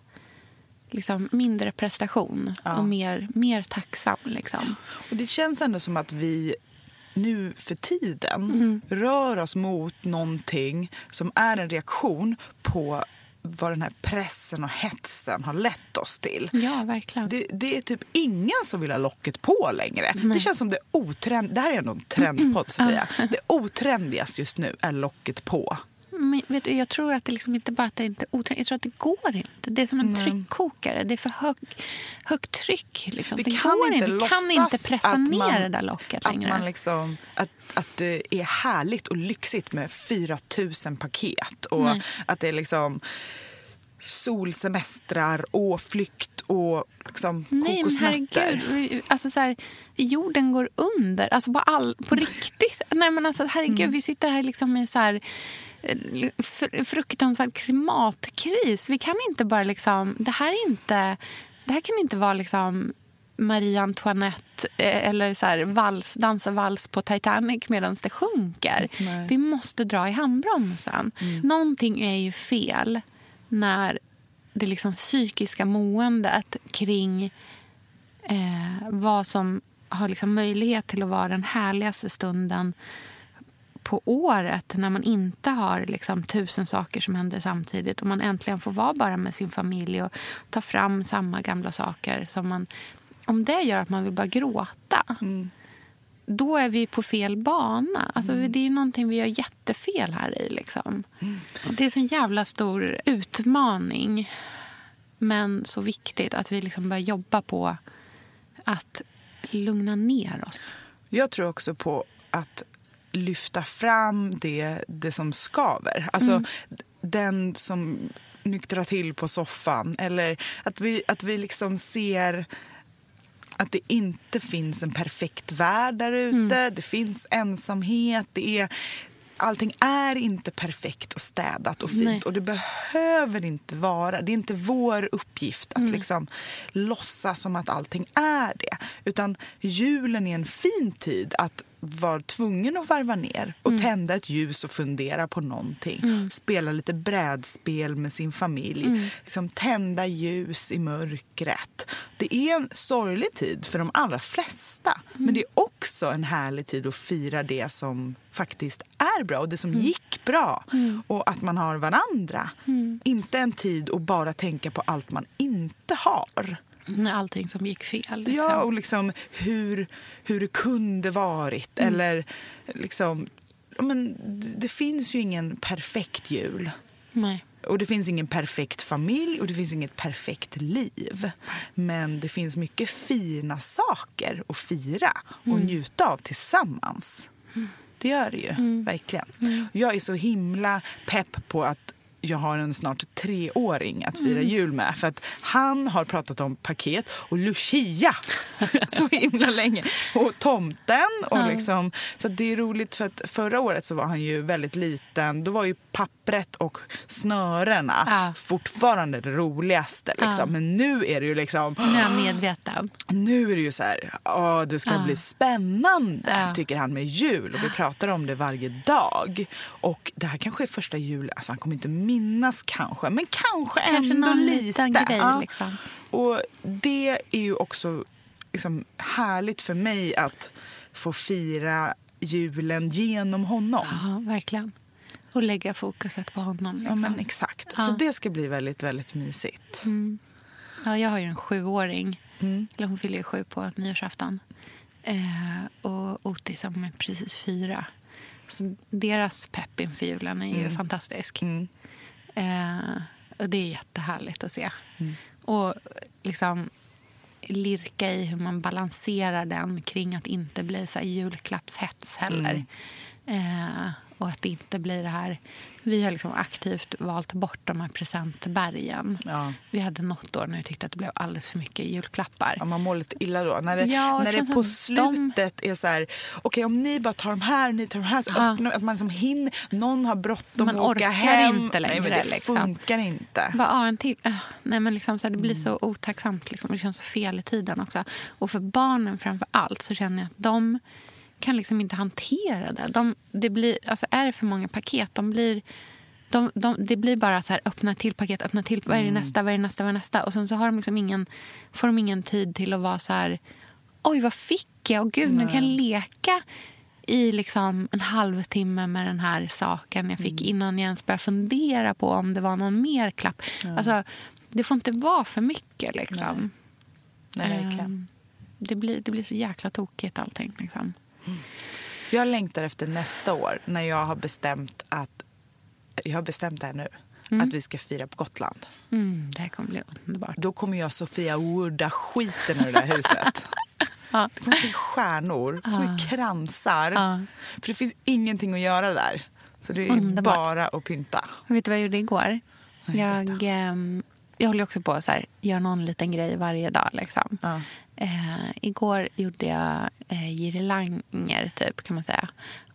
Liksom, mindre prestation och mer, mer tacksam. Liksom. Och det känns ändå som att vi nu för tiden Mm. rör oss mot någonting som är en reaktion på vad den här pressen och hetsen har lett oss till. Ja, verkligen. Det, det är typ ingen som vill ha locket på längre. Det känns som det otrend... Det här är ändå en trendpodd, Sofia. Det otrendigast just nu är locket på. Men vet du, jag tror att det liksom inte bara att det inte är oträngt. Jag tror att det går inte. Det är som en tryckkokare. Det är för hög, högt tryck. Liksom. Vi Det, kan går inte inte. Vi kan inte pressa att ner man- det där locket Att, längre. man liksom, att, att det är härligt och lyxigt med 4 000 paket. Och Nej. att det är liksom solsemestrar och flykt och liksom Nej, men herregud. Alltså, så här, jorden går under. Alltså, på, all, på riktigt. Nej, men alltså, herregud, Mm. vi sitter här liksom med så här, fruktansvärd klimatkris. Vi kan inte bara liksom... Det här, är inte, det här kan inte vara liksom Marie Antoinette eh, eller så här, vals, dansa vals på Titanic medan det sjunker. Nej. Vi måste dra i handbromsen. Någonting är ju fel när det liksom psykiska måendet kring eh, vad som har liksom möjlighet till att vara den härligaste stunden på året när man inte har liksom tusen saker som händer samtidigt och man äntligen får vara bara med sin familj och ta fram samma gamla saker. som man Om det gör att man vill bara gråta mm. då är vi på fel bana. Alltså, mm. Det är någonting vi gör jättefel här i. Liksom. Mm. Det är en jävla stor utmaning men så viktigt att vi liksom börjar jobba på att lugna ner oss. Jag tror också på att lyfta fram det, det som skaver. Alltså mm. den som nyktrar till på soffan. Eller att vi, att vi liksom ser att det inte finns en perfekt värld där ute. Mm. Det finns ensamhet. Det är, allting är inte perfekt och städat och fint. Nej. Och det behöver inte vara. Det är inte vår uppgift att mm. liksom låtsas som att allting är det. Utan julen är en fin tid att var tvungen att varva ner och mm. tända ett ljus och fundera på någonting. Mm. Spela lite brädspel med sin familj. Mm. Liksom tända ljus i mörkret. Det är en sorglig tid för de allra flesta. Men mm. det är också en härlig tid att fira det som faktiskt är bra och det som mm. gick bra. Mm. Och att man har varandra. Inte en tid att bara tänka på allt man inte har. Allting som gick fel. Liksom. Ja, och liksom hur, hur det kunde varit. Mm. Eller liksom... Men det finns ju ingen perfekt jul. Nej. Och det finns ingen perfekt familj och det finns inget perfekt liv. Men det finns mycket fina saker att fira och mm. njuta av tillsammans. Mm. Det gör det ju, mm. verkligen. Mm. Jag är så himla pepp på att jag har en snart treåring att fira mm. jul med. För att han har pratat om paket och Lucia så himla länge. Och tomten. Och ja. liksom, så det är roligt för att förra året så var han ju väldigt liten. Då var ju pappret och snörena ja. fortfarande det roligaste. Liksom. Ja. Men nu är det ju liksom... Nu är han medveten. Nu är det ju så här, åh, det ska bli spännande tycker han med jul. Och vi pratar om det varje dag. Och det här kanske är första jul, alltså han kommer inte minnas kanske, men kanske, kanske ändå lite. Grej, ja. liksom. Och det är ju också liksom härligt för mig att få fira julen genom honom. Ja, verkligen. Och lägga fokuset på honom. Liksom. Ja, men exakt. Ja. Så det ska bli väldigt, väldigt mysigt. Mm. Ja, jag har ju en sjuåring. Mm. Eller hon fyller ju sju på nyårsafton. Eh, och Otis som är precis fyra. Så deras pepp inför julen är ju mm. fantastisk. Mm. Eh, och det är jättehärligt att se. Mm. Och liksom lirka i hur man balanserar den kring att inte bli så julklappshets heller. Mm. Eh, och att det inte blir det här... Vi har liksom aktivt valt bort de här presentbergen. Ja. Vi hade något år när vi tyckte att det blev alldeles för mycket julklappar. Ja, man mår lite illa då. När det, ja, när det på slutet de... är så här... Okej, okay, om ni bara tar de här, ni tar de här. Så öppnar, att man liksom hinner. Någon har bråttom att åka hem. inte längre. Nej, det liksom. funkar inte. Bara, en till. Äh, nej, men liksom, så här, det blir mm. så otacksamt. Liksom. Det känns så fel i tiden också. Och för barnen framför allt så känner jag att de kan liksom inte hantera det. De, det blir, alltså är det för många paket, de blir... De, de, det blir bara så här, öppna till paket, öppna till, vad är det mm. nästa, vad är det nästa, vad är det nästa? Och sen så har de liksom ingen, får de ingen tid till att vara så här, oj vad fick jag? Och gud, nu kan jag leka i liksom en halvtimme med den här saken jag fick mm. innan jag ens började fundera på om det var någon mer klapp. Ja. Alltså, det får inte vara för mycket. Liksom. Nej. Nej, verkligen. Um, det, blir, det blir så jäkla tokigt allting. Liksom. Jag längtar efter nästa år när jag har bestämt att jag har bestämt det här nu. Mm. Att vi ska fira på Gotland. Mm, det kommer bli underbart. Då kommer jag Sofia Woorda skiten ur det där huset. ja. Det kommer bli stjärnor, ja. som är kransar. Ja. För det finns ingenting att göra där. Så det är underbart. bara att pynta. Vet du vad jag gjorde igår? Jag, eh, jag håller också på att göra någon liten grej varje dag. Liksom. Ja. Eh, igår gjorde jag eh, girlanger, typ, kan man säga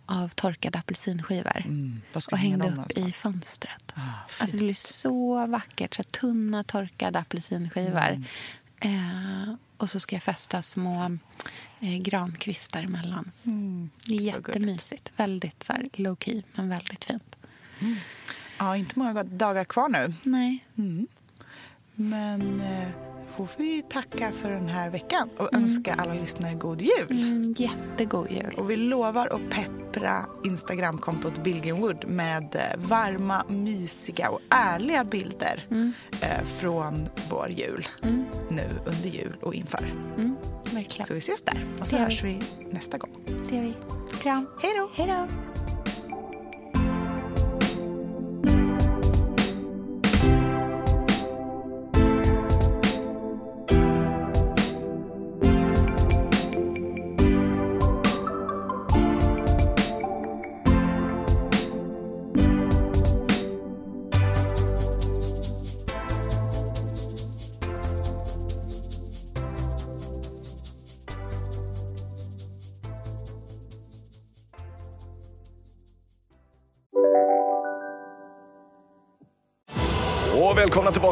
av torkade apelsinskivor mm. och hängde upp i fönstret. Ah, alltså det blir så vackert. Så tunna torkade apelsinskivor. Mm. Eh, och så ska jag fästa små eh, grankvistar emellan. Mm. Det är jättemysigt. Väldigt så här, low key, men väldigt fint. Mm. Ja, inte många dagar kvar nu. Nej. Mm. Men... Eh får vi tacka för den här veckan och mm. önska alla lyssnare god jul. Mm, jättegod jul. Och vi lovar att peppra Instagramkontot Billgrenwood med eh, varma, mysiga och ärliga bilder mm. eh, från vår jul. Mm. Nu under jul och inför. Mm, verkligen. Så vi ses där och så hörs vi nästa gång. Det gör vi. Kram. Hej då. Hej då.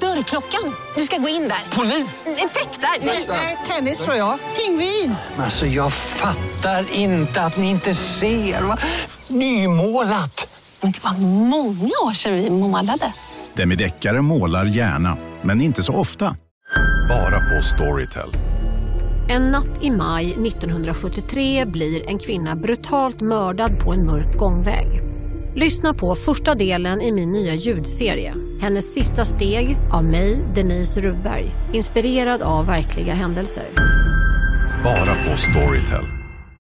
Dörrklockan. Du ska gå in där. Polis? Effektar? Nej, tennis tror jag. Pingvin. Alltså, jag fattar inte att ni inte ser. Va? Nymålat. Men det var många år sedan vi målade. Demideckare målar gärna, men inte så ofta. Bara på Storytel. En natt i maj 1973 blir en kvinna brutalt mördad på en mörk gångväg. Lyssna på första delen i min nya ljudserie. Hennes sista steg av mig, Denise Rubberg. Inspirerad av verkliga händelser. Bara på Storytel.